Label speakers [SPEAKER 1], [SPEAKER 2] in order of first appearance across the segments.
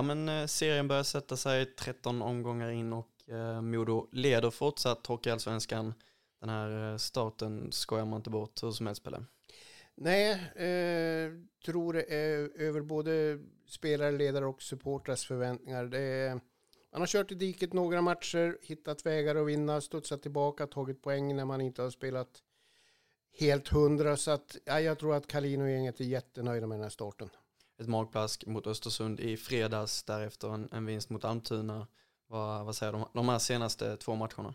[SPEAKER 1] Ja men eh, serien börjar sätta sig 13 omgångar in och eh, Modo leder fortsatt Hockeyallsvenskan. Den här eh, starten skojar man inte bort hur som helst Pelle.
[SPEAKER 2] Nej, eh, tror det är över både spelare, ledare och supportras förväntningar. Det är, man har kört i diket några matcher, hittat vägar att vinna, studsat tillbaka, tagit poäng när man inte har spelat helt hundra. Så att, ja, jag tror att Kalin och gänget är jättenöjda med den här starten
[SPEAKER 1] ett magplask mot Östersund i fredags, därefter en, en vinst mot Almtuna. Vad, vad säger de, de här senaste två matcherna?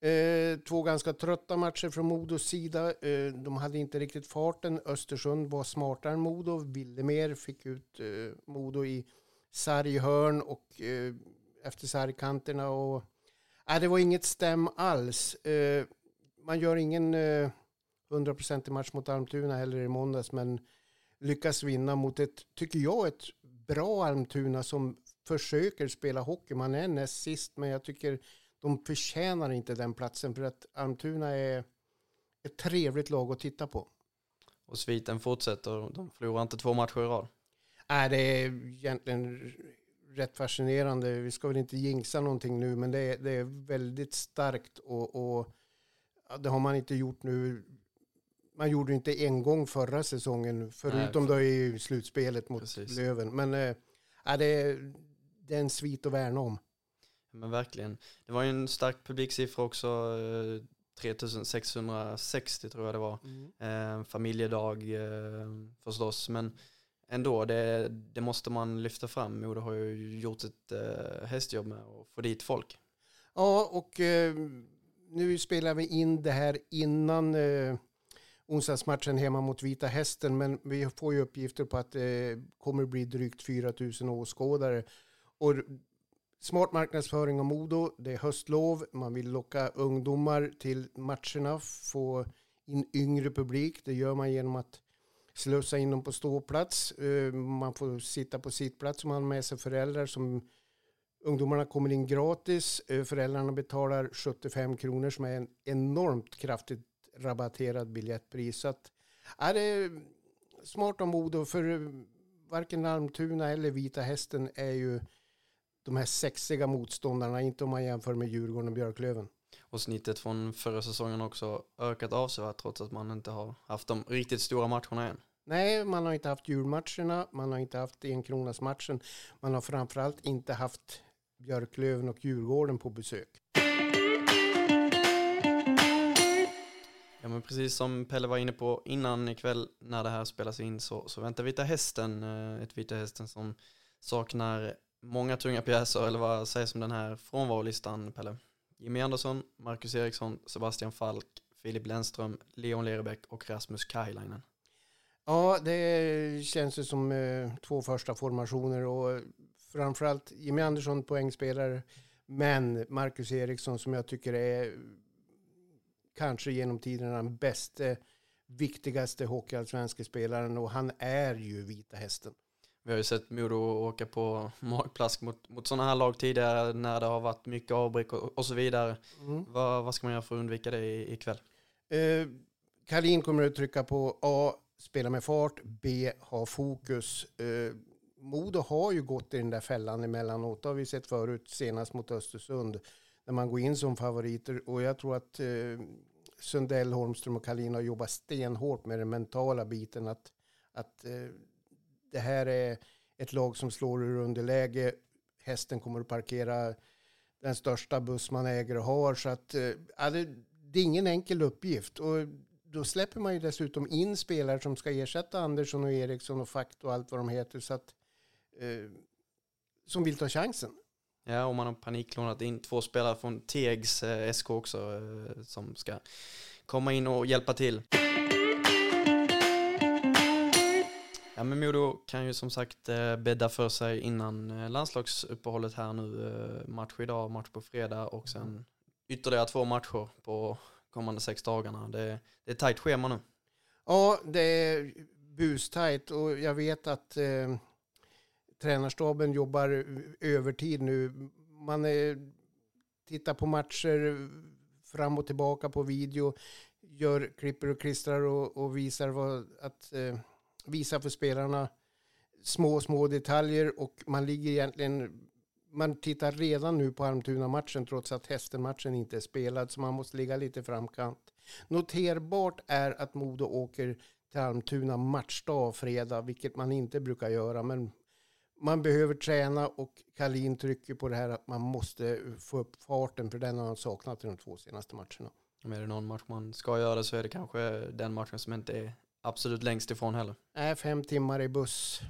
[SPEAKER 2] Eh, två ganska trötta matcher från Modos sida. Eh, de hade inte riktigt farten. Östersund var smartare än Modo, ville mer, fick ut eh, Modo i sarghörn och eh, efter sargkanterna. Och, eh, det var inget stäm alls. Eh, man gör ingen eh, hundraprocentig match mot Almtuna heller i måndags, men lyckas vinna mot ett, tycker jag, ett bra Almtuna som försöker spela hockey. Man är näst sist, men jag tycker de förtjänar inte den platsen för att Almtuna är ett trevligt lag att titta på.
[SPEAKER 1] Och sviten fortsätter, de förlorar inte två matcher i rad.
[SPEAKER 2] Nej, det är egentligen rätt fascinerande. Vi ska väl inte jinxa någonting nu, men det är, det är väldigt starkt och, och det har man inte gjort nu man gjorde inte en gång förra säsongen, förutom Nej, för... då i slutspelet mot Precis. Löven. Men äh, det, det är en svit att värna om.
[SPEAKER 1] Men verkligen. Det var ju en stark publiksiffra också. 3660 tror jag det var. Mm. Eh, familjedag eh, förstås. Men ändå, det, det, måste man lyfta fram. Modo har ju gjort ett eh, hästjobb med att få dit folk.
[SPEAKER 2] Ja, och eh, nu spelar vi in det här innan eh, onsdagsmatchen hemma mot Vita Hästen. Men vi får ju uppgifter på att det kommer bli drygt 4 000 åskådare. Och smart marknadsföring av Modo, det är höstlov, man vill locka ungdomar till matcherna, få in yngre publik. Det gör man genom att slussa in dem på ståplats. Eh, man får sitta på sittplats om man har med sig föräldrar som Ungdomarna kommer in gratis. Eh, föräldrarna betalar 75 kronor som är en enormt kraftigt rabatterad biljettpris. Så att, är det smart av Modo för varken Almtuna eller Vita Hästen är ju de här sexiga motståndarna, inte om man jämför med Djurgården och Björklöven.
[SPEAKER 1] Och snittet från förra säsongen också ökat avsevärt trots att man inte har haft de riktigt stora matcherna än.
[SPEAKER 2] Nej, man har inte haft julmatcherna, man har inte haft enkronasmatchen, man har framförallt inte haft Björklöven och Djurgården på besök.
[SPEAKER 1] Ja men precis som Pelle var inne på innan ikväll när det här spelas in så, så väntar Vita Hästen, eh, ett Vita Hästen som saknar många tunga pjäser eller vad sägs om den här frånvarolistan Pelle? Jimmy Andersson, Marcus Eriksson, Sebastian Falk, Filip Lennström, Leon Lerebäck och Rasmus Kailainen.
[SPEAKER 2] Ja, det känns ju som eh, två första formationer och framförallt Jimmy Andersson poängspelare men Marcus Eriksson som jag tycker är kanske genom tiderna den bästa, viktigaste hockeyallsvenska spelaren och han är ju Vita Hästen.
[SPEAKER 1] Vi har ju sett Modo åka på magplask mot, mot sådana här lag tidigare när det har varit mycket avbräck och, och så vidare. Mm. Vad, vad ska man göra för att undvika det ikväll?
[SPEAKER 2] Eh, Kalin kommer att trycka på A, spela med fart, B, ha fokus. Eh, Modo har ju gått i den där fällan emellanåt. Det har vi sett förut, senast mot Östersund när man går in som favoriter. Och jag tror att eh, Sundell, Holmström och Kalin har jobbat stenhårt med den mentala biten. Att, att eh, det här är ett lag som slår ur underläge. Hästen kommer att parkera den största buss man äger och har. Så att, eh, det, det är ingen enkel uppgift. Och då släpper man ju dessutom in spelare som ska ersätta Andersson och Eriksson och Fakt och allt vad de heter. Så att, eh, som vill ta chansen.
[SPEAKER 1] Ja, och man har paniklånat in två spelare från Tegs eh, SK också eh, som ska komma in och hjälpa till. Ja, men Modo kan ju som sagt eh, bädda för sig innan eh, landslagsuppehållet här nu. Eh, match idag, match på fredag och sen mm. ytterligare två matcher på kommande sex dagarna. Det, det är tajt schema nu.
[SPEAKER 2] Ja, det är bustajt och jag vet att eh, tränarstaben jobbar övertid nu. Man är, tittar på matcher fram och tillbaka på video, gör klipper och klistrar och, och visar vad att eh, visa för spelarna små, små detaljer och man ligger egentligen man tittar redan nu på Almtuna-matchen trots att Hästen-matchen inte är spelad så man måste ligga lite framkant. Noterbart är att Modo åker till Almtuna matchdag fredag, vilket man inte brukar göra. Men man behöver träna och Kalin trycker på det här att man måste få upp farten för den har han saknat i de två senaste matcherna.
[SPEAKER 1] Om är det någon match man ska göra så är det kanske den matchen som inte är absolut längst ifrån heller.
[SPEAKER 2] Nej, fem timmar i buss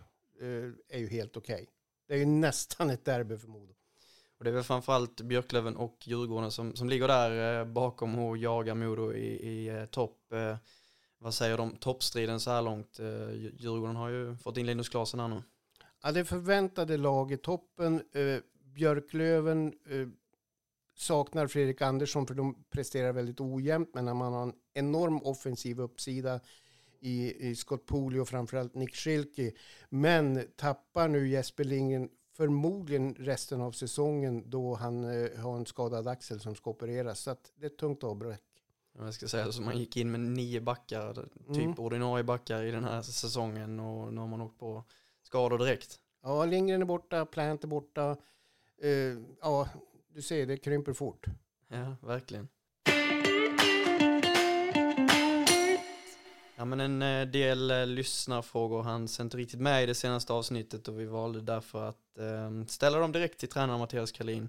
[SPEAKER 2] eh, är ju helt okej. Okay. Det är ju nästan ett derby för Modo.
[SPEAKER 1] Och det är väl framförallt Björklöven och Djurgården som, som ligger där eh, bakom och jagar Modo i, i eh, topp. Vad säger de toppstriden så här långt? Djurgården har ju fått in Linus Klasen här nu.
[SPEAKER 2] Ja, det förväntade lag i toppen. Eh, Björklöven eh, saknar Fredrik Andersson för de presterar väldigt ojämnt. Men när man har en enorm offensiv uppsida i, i Scott Pooley och framförallt Nick Schilke. Men tappar nu Jesper Lindgren förmodligen resten av säsongen då han eh, har en skadad axel som ska opereras. Så det är ett tungt avbräck.
[SPEAKER 1] Jag ska säga så man gick in med nio backar, typ mm. ordinarie backar i den här säsongen och nu har man åkt på skador direkt.
[SPEAKER 2] Ja, Lindgren är borta, Plant är borta. Uh, ja, du ser, det krymper fort.
[SPEAKER 1] Ja, verkligen. Ja, men en eh, del eh, lyssnarfrågor hanns inte riktigt med i det senaste avsnittet och vi valde därför att eh, ställa dem direkt till tränaren Mattias Kalin.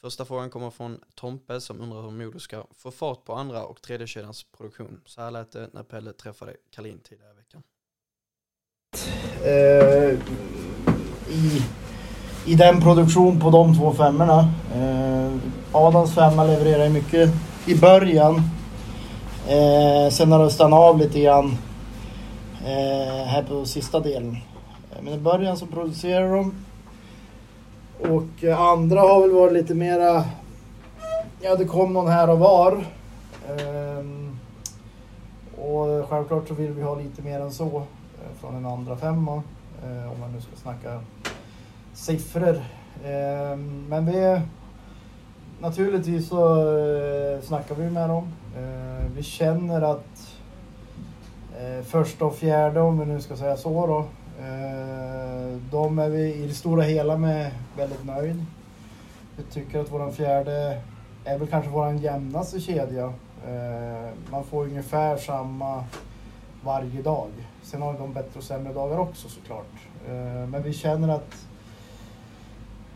[SPEAKER 1] Första frågan kommer från Tompe som undrar hur Modo ska få fart på andra och tredje kedjans produktion. Så här lät det när Pelle träffade Kalin tidigare i veckan.
[SPEAKER 3] Eh, i, I den produktion på de två femmorna. Eh, Adams femma levererar mycket i början Eh, sen har det stannat av lite grann eh, här på sista delen. Men i början så producerar de. Och eh, andra har väl varit lite mera... Ja, det kom någon här och var. Ehm, och självklart så vill vi ha lite mer än så Eh, från en andra femma. Eh, om man nu ska snacka siffror. Eh, men vi... Naturligtvis så snackar vi med dem. Vi känner att första och fjärde, om vi nu ska säga så då, de är vi i det stora hela med väldigt nöjd. Vi tycker att våran fjärde är väl kanske våran jämnaste kedja. man får ungefär samma varje dag. Sen har de bättre och sämre dagar också såklart. Eh, men vi känner att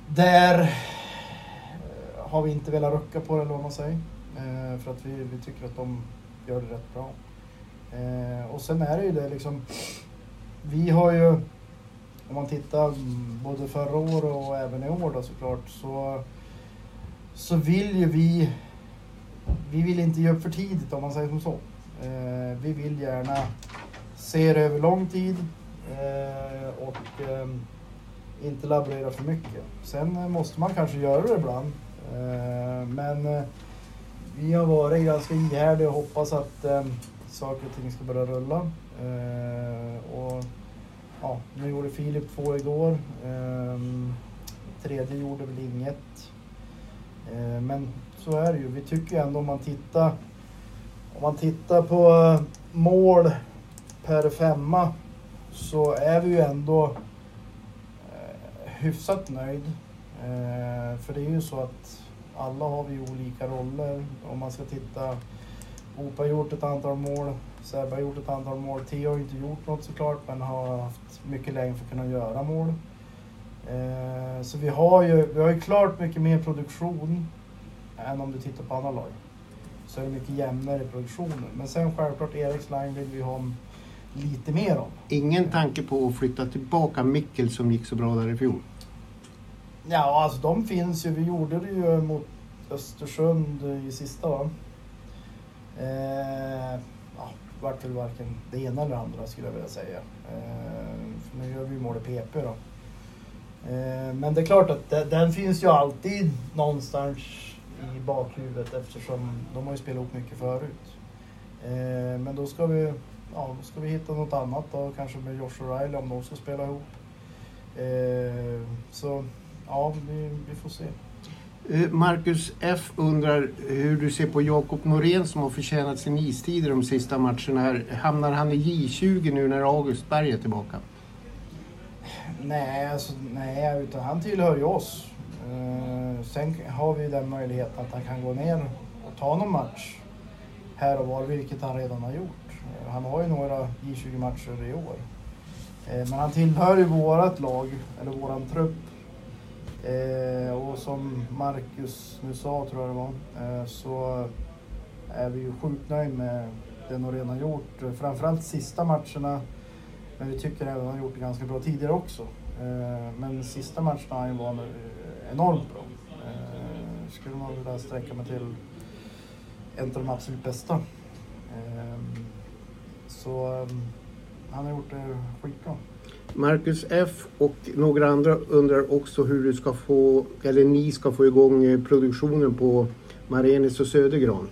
[SPEAKER 3] där eh, har vi inte velat rucka på det, eller vad man säger. Eh, för att vi, vi tycker att de gör det rätt bra. Och sen är det ju det liksom, vi har ju, om man tittar både förra året och även i år då såklart, så, så vill ju vi, vi vill inte ge upp för tidigt om man säger som så. Eh, vi vill gärna se det över lång tid eh, och eh, inte laborera för mycket. Sen eh, måste man kanske göra det ibland. Eh, men eh, vi har varit ganska ihärdiga och hoppas att eh, saker och ting ska börja rulla. Eh, och, ja, nu gjorde Filip två igår. Eh, tredje gjorde väl inget. Eh, men så är det ju. Vi tycker ändå om man tittar om man tittar på eh, mål per femma så är vi ju ändå eh, hyfsat nöjd. Eh, för det är ju så att alla har vi olika roller. Om man ska titta, Opa har gjort ett antal mål, Sebbe har gjort ett antal mål. Theo har inte gjort något såklart, men har haft mycket längre för att kunna göra mål. Så vi har, ju, vi har ju klart mycket mer produktion än om du tittar på andra lag. Så är det mycket jämnare i produktionen. Men sen självklart Eriks line vill vi ha lite mer om.
[SPEAKER 2] Ingen tanke på att flytta tillbaka Mikkel som gick så bra där i fjol?
[SPEAKER 3] Ja, alltså de finns ju. Vi gjorde det ju mot Östersund i sista va? Eh, ja, vart väl varken det ena eller andra skulle jag vilja säga. Eh, Nu gör vi mål i PP då. Eh, men det är klart att den, den finns ju alltid någonstans i bakhuvudet eftersom de har ju spelat ihop mycket förut. Eh, men då ska vi, ja, då ska vi hitta något annat då, kanske med Josh O'Reilly om de ska spela ihop. Eh, så ja, vi, vi får se.
[SPEAKER 2] Eh, Marcus F undrar hur du ser på Jakob Norén som har förtjänat sin istid i de sista matcherna. Här. Hamnar han i J20 nu när August Berg är tillbaka?
[SPEAKER 3] Nej, alltså, nej, utan han tillhör ju oss. Eh, sen har vi den möjligheten att han kan gå ner och ta någon match här och var, vilket han redan har gjort. Eh, han har ju några J20 matcher i år. Eh, men han tillhör ju vårat lag, eller våran trupp. Och som Marcus nu sa, tror jag det var, så är vi ju sjukt nöjda med det Norén har gjort. Framförallt sista matcherna men vi tycker även att han har gjort det ganska bra tidigare också. Men sista matchen har han varit enormt bra. Eh, skulle man vilja sträcka mig till en av de absolut bästa. Eh, så han har gjort det skitbra.
[SPEAKER 2] Marcus F och några andra undrar också hur du ska få, eller ni ska få igång produktionen på Marenis och Södergran.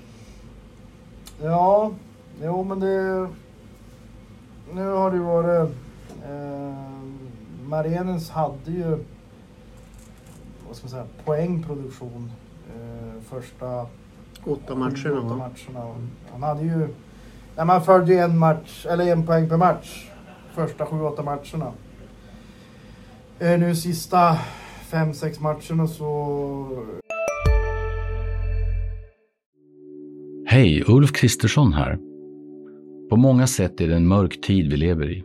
[SPEAKER 3] Ja, jo men det nu har det varit... Eh, Marenens hade ju vad ska man säga, poängproduktion eh, första
[SPEAKER 2] åtta matcherna.
[SPEAKER 3] Åtta matcherna. Han hade ju... Nej, man följde ju en match, eller en poäng per match första sju, åtta matcherna. Eh, nu sista fem, sex matcherna så...
[SPEAKER 4] Hej, Ulf Kristersson här. På många sätt är det en mörk tid vi lever i.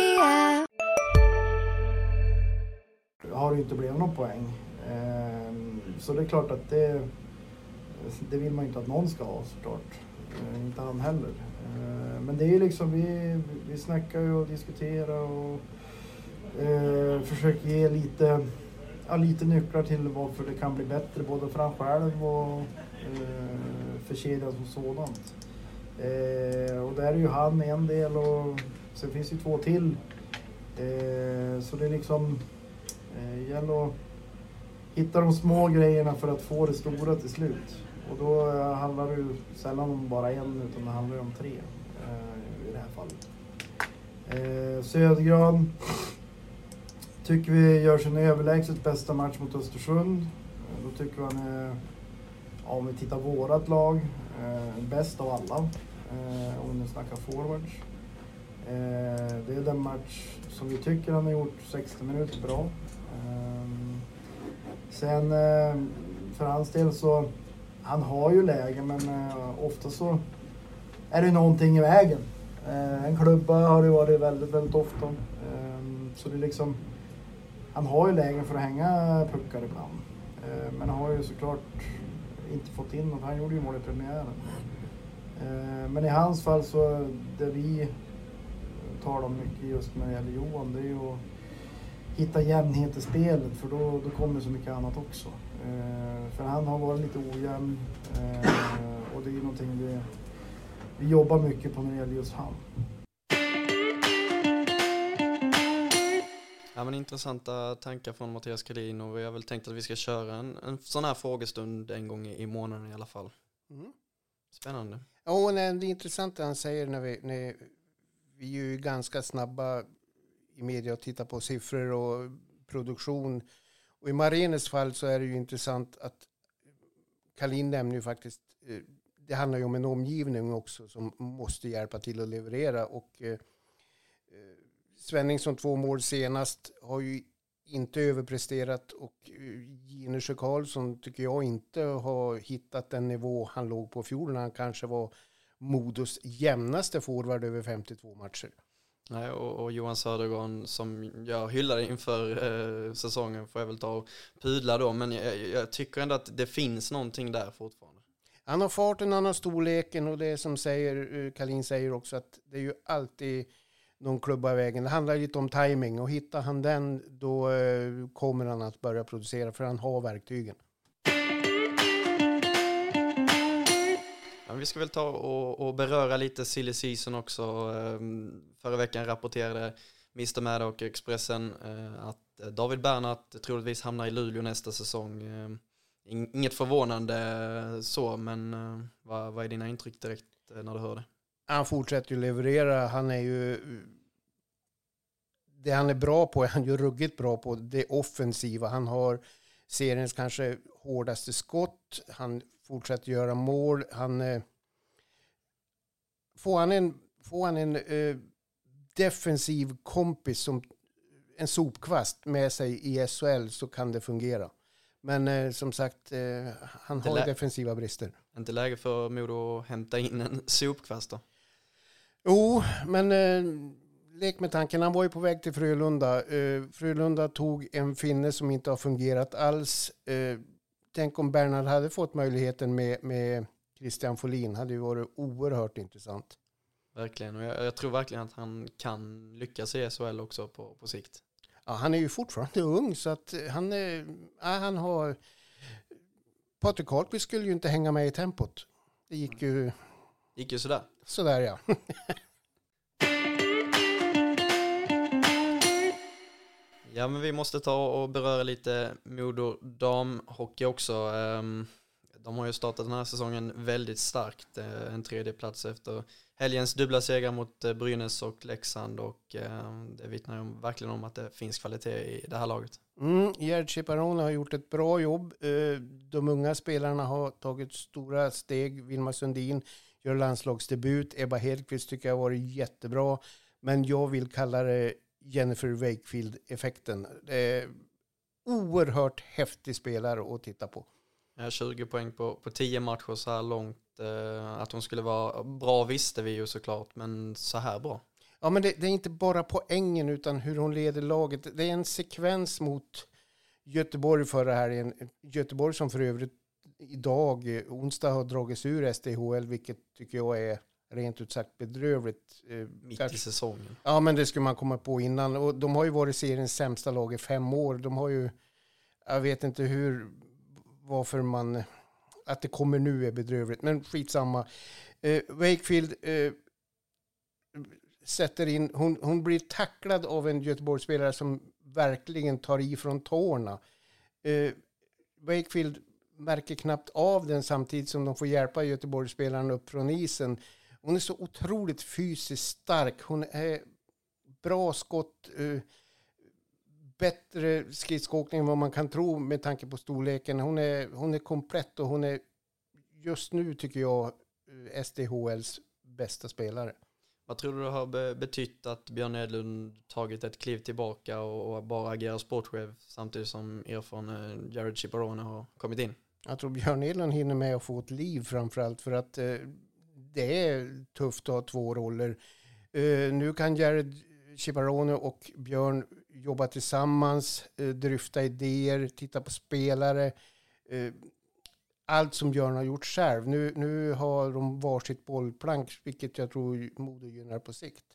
[SPEAKER 3] Har det inte blivit någon poäng. Ehm, så det är klart att det, det vill man inte att någon ska ha såklart. Eh, inte han heller. Eh, men det är liksom, vi, vi snackar ju och diskuterar och eh, försöker ge lite, ja, lite nycklar till varför det kan bli bättre både för han själv och eh, för kedjan som sådant. Eh, och där är ju han en del och sen finns det ju två till. Eh, så det är liksom det gäller att hitta de små grejerna för att få det stora till slut. Och då eh, handlar det ju sällan om bara en utan det handlar ju om tre eh, i det här fallet. Södergran tycker vi gör sin överlägset bästa match mot Östersund. Då tycker vi han är, ja, om vi tittar vårat lag, eh, bäst av alla eh, om vi nu snackar forwards. Eh, det är den match som vi tycker han har gjort 60 minuter bra. Ehm, sen eh, för hans del så, han har ju läge men eh, ofta så är det någonting i vägen. Eh, en klubba har det varit väldigt, väldigt ofta. Ehm, så det är liksom, han har ju lägen för att hänga puckar ibland. Ehm, men han har ju såklart inte fått in något. Han gjorde ju mål i premiären. Men i hans fall så, det vi talar om mycket just när det gäller Johan, det är ju att hitta jämnhet i spelet för då, då kommer så mycket annat också. Eh, för han har varit lite ojämn eh, och det är någonting vi, vi jobbar mycket på när det gäller just han.
[SPEAKER 1] Ja, men intressanta tankar från Mattias Kalin och vi har väl tänkt att vi ska köra en, en sån här frågestund en gång i månaden i alla fall. Mm. Spännande.
[SPEAKER 2] Ja, nej, det är intressant det han säger när vi, när vi är ju ganska snabba i media och titta på siffror och produktion. Och i Marenes fall så är det ju intressant att Kalin nämner ju faktiskt, eh, det handlar ju om en omgivning också som måste hjälpa till att leverera. Och eh, eh, Svenningsson två mål senast har ju inte överpresterat och Ginesjö Karlsson tycker jag inte har hittat den nivå han låg på fjol när han kanske var Modos jämnaste forward över 52 matcher.
[SPEAKER 1] Nej, och, och Johan Södergran som jag hyllade inför eh, säsongen får jag väl ta och pudla då, men jag, jag, tycker ändå att det finns någonting där fortfarande.
[SPEAKER 2] Han har farten, han har storleken och det som säger, eh, Kalin säger också att det är ju alltid någon klubba i vägen. Det handlar lite om timing och hittar han den då eh, kommer han att börja producera för han har verktygen.
[SPEAKER 1] Ja, vi ska väl ta och, och beröra lite silly season också. Ehm, förra veckan rapporterade Mr Mad och Expressen eh, att David Bernhardt troligtvis hamnar i Luleå nästa säsong. Ehm, inget förvånande eh, så, men eh, vad, vad är dina intryck direkt när du hör det?
[SPEAKER 2] Han fortsätter ju leverera. Han är ju... Det han är bra på är han ju ruggigt bra på. Det offensiva. Han har seriens kanske hårdaste skott. Han fortsätter göra mål. Han, eh, får han en, får han en eh, defensiv kompis som en sopkvast med sig i SHL så kan det fungera. Men eh, som sagt, eh, han har defensiva brister.
[SPEAKER 1] Inte läge för Modo att hämta in en sopkvast då?
[SPEAKER 2] Jo, men eh, lek med tanken. Han var ju på väg till Frölunda. Eh, Frölunda tog en finne som inte har fungerat alls. Eh, tänk om Bernhard hade fått möjligheten med, med Christian Folin. hade ju varit oerhört intressant.
[SPEAKER 1] Verkligen, och jag, jag, tror verkligen att han kan lyckas i SHL också på, på sikt.
[SPEAKER 2] Ja, han är ju fortfarande ung så att han, är, ja, han har... Patrik Karlqvist skulle ju inte hänga med i tempot. Det gick ju...
[SPEAKER 1] gick ju sådär.
[SPEAKER 2] Sådär ja.
[SPEAKER 1] Ja, men vi måste ta och beröra lite Modo damhockey också. Ehm, de har ju startat den här säsongen väldigt starkt. Eh, en tredje plats efter helgens dubbla segrar mot eh, Brynäs och Leksand och ehm, det vittnar ju verkligen om att det finns kvalitet i det här laget.
[SPEAKER 2] Mm, Gerd Ciparone har gjort ett bra jobb. Eh, de unga spelarna har tagit stora steg. Vilma Sundin gör landslagsdebut. Ebba Hedqvist tycker jag har varit jättebra. Men jag vill kalla det Jennifer Wakefield-effekten. oerhört häftig spelare att titta på.
[SPEAKER 1] Ja, 20 poäng på, på 10 matcher så här långt. Eh, att hon skulle vara bra visste vi ju såklart, men så här bra.
[SPEAKER 2] Ja, men det, det, är inte bara poängen utan hur hon leder laget. Det är en sekvens mot Göteborg förra helgen. Göteborg som för övrigt idag, onsdag, har dragits ur SDHL, vilket tycker jag är rent ut sagt bedrövligt.
[SPEAKER 1] Eh, Mitt i säsongen.
[SPEAKER 2] Ja, men det skulle man komma på innan. Och de har ju varit seriens sämsta lag i fem år. De har ju, jag vet inte hur, varför man, att det kommer nu är bedrövligt. Men skitsamma. Eh, Wakefield eh, sätter in, hon, hon blir tacklad av en Göteborgsspelare som verkligen tar i från tårna. Eh, Wakefield märker knappt av den samtidigt som de får hjälpa Göteborgsspelaren upp från isen. Hon är så otroligt fysiskt stark. Hon är bra skott. Uh, bättre skridskoåkning än vad man kan tro med tanke på storleken. Hon är, hon är komplett och hon är just nu tycker jag eh, SDHLs bästa spelare.
[SPEAKER 1] Vad tror du det har betytt att Björn Edlund tagit ett kliv tillbaka och, bara agerar sportchef samtidigt som erfarne Jared Ciparone har kommit in?
[SPEAKER 2] Jag tror Björn Edlund hinner med att få ett liv framförallt för att eh, det är tufft att ha två roller. Uh, nu kan Jared Cibarone och Björn jobba tillsammans, uh, dryfta idéer, titta på spelare. Uh, allt som Björn har gjort själv. Nu, nu har de varsitt bollplank, vilket jag tror Modo gynnar på sikt.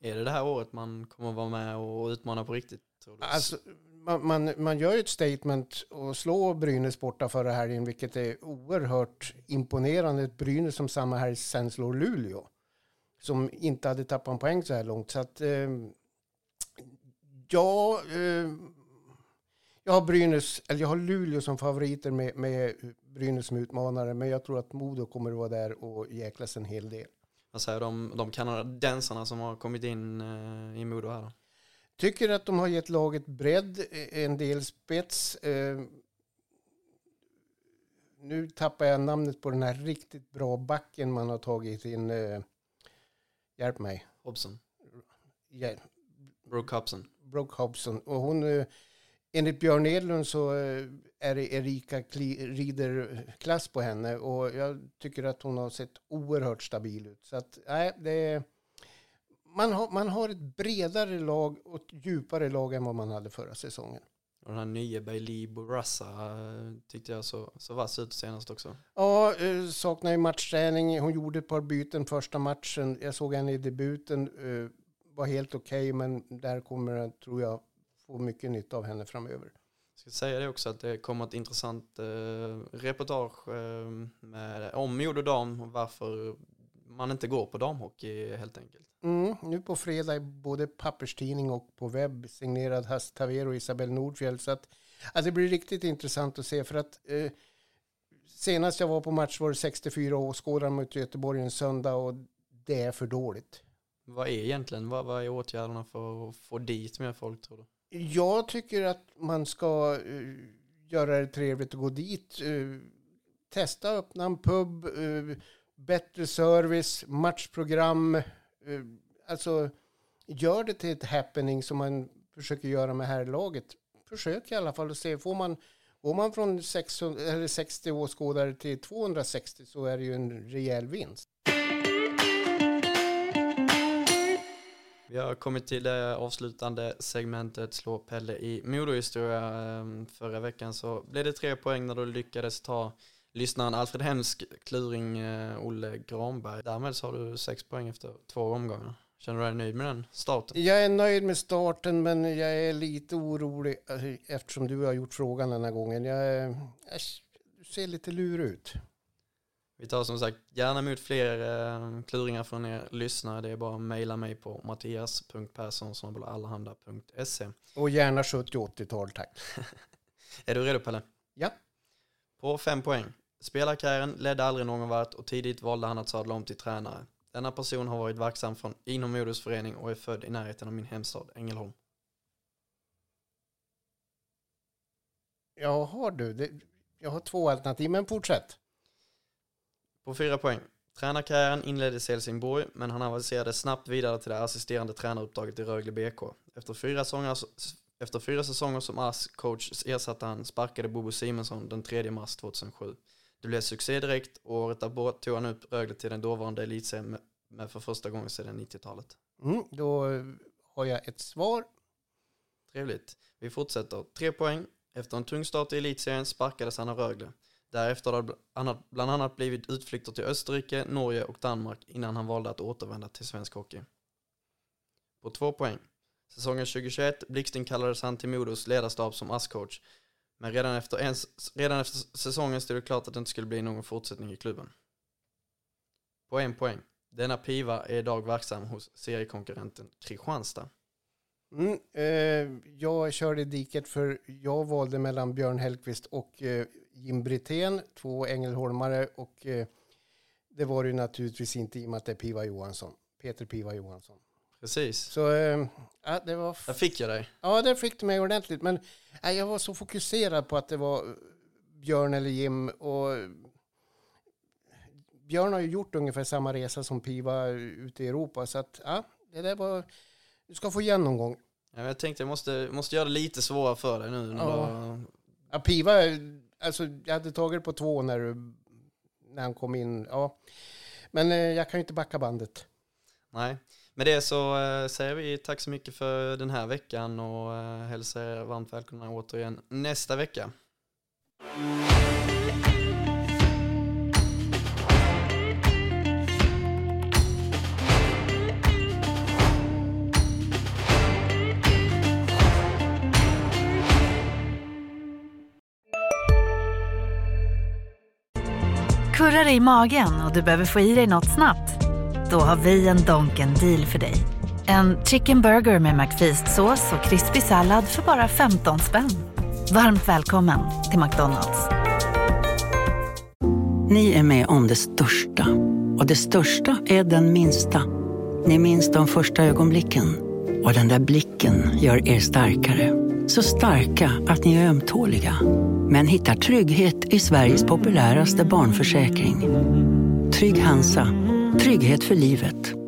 [SPEAKER 1] Är det det här året man kommer vara med och utmana på riktigt? Tror du?
[SPEAKER 2] Alltså, man, man, man gör ju ett statement och slår Brynäs borta förra helgen, vilket är oerhört imponerande. Ett Brynäs som samma helg sen slår Luleå, som inte hade tappat en poäng så här långt. Så att, eh, ja, eh, jag har Brynäs, eller jag har Luleå som favoriter med, med Brynäs som utmanare, men jag tror att Modo kommer att vara där och jäklas en hel del.
[SPEAKER 1] Vad säger du om de kanadensarna som har kommit in eh, i Modo här då?
[SPEAKER 2] Tycker att de har gett laget bredd, eh, en del spets. Eh, nu tappar jag namnet på den här riktigt bra backen man har tagit in. Eh, hjälp mig.
[SPEAKER 1] Hobson.
[SPEAKER 2] Ja.
[SPEAKER 1] Brooke Hobson.
[SPEAKER 2] Brooke Hobson. Och hon, enligt Björn Edlund så är det Erika Rieder-klass på henne. Och jag tycker att hon har sett oerhört stabil ut. Så att, nej, det är man, har, man har ett bredare lag och ett djupare lag än vad man hade förra säsongen.
[SPEAKER 1] Och den här nya Bailey Bourassa eh, tyckte jag så, så vass ut senast också.
[SPEAKER 2] Ja, eh, saknar ju matchträning. Hon gjorde ett par byten första matchen. Jag såg henne i debuten. Eh, var helt okej, okay, men där kommer jag, tror jag, få mycket nytta av henne framöver.
[SPEAKER 1] Jag ska säga det också att det kommer ett intressant eh, reportage eh, med, om Modo Dam och varför man inte går på damhockey helt enkelt.
[SPEAKER 2] Mm, nu på fredag både papperstidning och på webb signerad Hasse Tavero och Isabel Nordfjell. Så att, alltså det blir riktigt intressant att se för att eh, senast jag var på match var det 64 åskådare mot Göteborg en söndag och det är för dåligt.
[SPEAKER 1] Vad är egentligen, vad, vad är åtgärderna för att få dit mer folk tror du?
[SPEAKER 2] Jag tycker att man ska uh, göra det trevligt att gå dit. Uh, testa öppna en pub, uh, bättre service, matchprogram. Eh, alltså, gör det till ett happening som man försöker göra med här laget. Försök i alla fall att se, får man Går man från 600, eller 60 åskådare till 260 så är det ju en rejäl vinst.
[SPEAKER 1] Vi har kommit till det avslutande segmentet Slå Pelle i Modohistoria. Ehm, förra veckan så blev det tre poäng när du lyckades ta lyssnaren Alfred Hemsk, kluring eh, Olle Granberg. Därmed så har du sex poäng efter två omgångar. Känner du dig nöjd med den starten?
[SPEAKER 2] Jag är nöjd med starten men jag är lite orolig eh, eftersom du har gjort frågan den här gången. Jag, jag ser lite lur ut.
[SPEAKER 1] Vi tar som sagt gärna emot fler eh, kluringar från er lyssnare. Det är bara att mejla mig på mattias.persson.allehanda.se
[SPEAKER 2] Och gärna 70-80-tal, tack.
[SPEAKER 1] är du redo Pelle?
[SPEAKER 2] Ja.
[SPEAKER 1] På fem poäng. Spelarkarriären ledde aldrig någon vart och tidigt valde han att sadla om till tränare. Denna person har varit verksam från inom Modos förening och är född i närheten av min hemstad Ängelholm.
[SPEAKER 2] Ja, har du. Det, jag har två alternativ, men fortsätt.
[SPEAKER 1] På fyra poäng. Tränarkarriären inleddes i Helsingborg, men han avancerade snabbt vidare till det assisterande tränaruppdraget i Rögle BK. Efter fyra, sånger, efter fyra säsonger som ASS-coach ersatte han sparkade Bobo Simonsson den 3 mars 2007. Det blev succé direkt och året därpå tog han upp Rögle till den dåvarande elitserien med för första gången sedan 90-talet.
[SPEAKER 2] Mm, då har jag ett svar.
[SPEAKER 1] Trevligt. Vi fortsätter. Tre poäng. Efter en tung start i elitserien sparkades han av Rögle. Därefter har han bland annat blivit utflykter till Österrike, Norge och Danmark innan han valde att återvända till svensk hockey. På två poäng. Säsongen 2021 blixtinkallades han till Modos ledarstab som ASS-coach. Men redan efter, en, redan efter säsongen stod det klart att det inte skulle bli någon fortsättning i klubben. På en poäng. Denna piva är idag verksam hos seriekonkurrenten Kristianstad.
[SPEAKER 2] Mm, eh, jag körde diket för jag valde mellan Björn Hellqvist och eh, Jim Brithén, två ängelholmare och eh, det var det naturligtvis inte i och med att det är Piva Johansson, Peter Piva Johansson.
[SPEAKER 1] Precis.
[SPEAKER 2] Så äh, ja, det var...
[SPEAKER 1] Där fick jag dig.
[SPEAKER 2] Ja, där fick du mig ordentligt. Men äh, jag var så fokuserad på att det var Björn eller Jim och Björn har ju gjort ungefär samma resa som Piva ute i Europa. Så att, ja, det där var... Du ska få igen någon gång.
[SPEAKER 1] Ja, jag tänkte jag måste, måste göra det lite svårare för dig nu.
[SPEAKER 2] Ja.
[SPEAKER 1] Då...
[SPEAKER 2] ja, Piva, alltså jag hade tagit på två när, när han kom in. Ja. Men eh, jag kan ju inte backa bandet.
[SPEAKER 1] Nej, med det så eh, säger vi tack så mycket för den här veckan och eh, hälsar er varmt välkomna återigen nästa vecka.
[SPEAKER 5] Kurrar i magen och du behöver få i dig något snabbt? Då har vi en Donken deal för dig. En chicken burger med McFeast-sås och krispig sallad för bara 15 spänn. Varmt välkommen till McDonalds.
[SPEAKER 6] Ni är med om det största. Och det största är den minsta. Ni minns de första ögonblicken. Och den där blicken gör er starkare. Så starka att ni är ömtåliga. Men hittar trygghet i Sveriges populäraste barnförsäkring. Trygg Hansa. Trygghet för livet.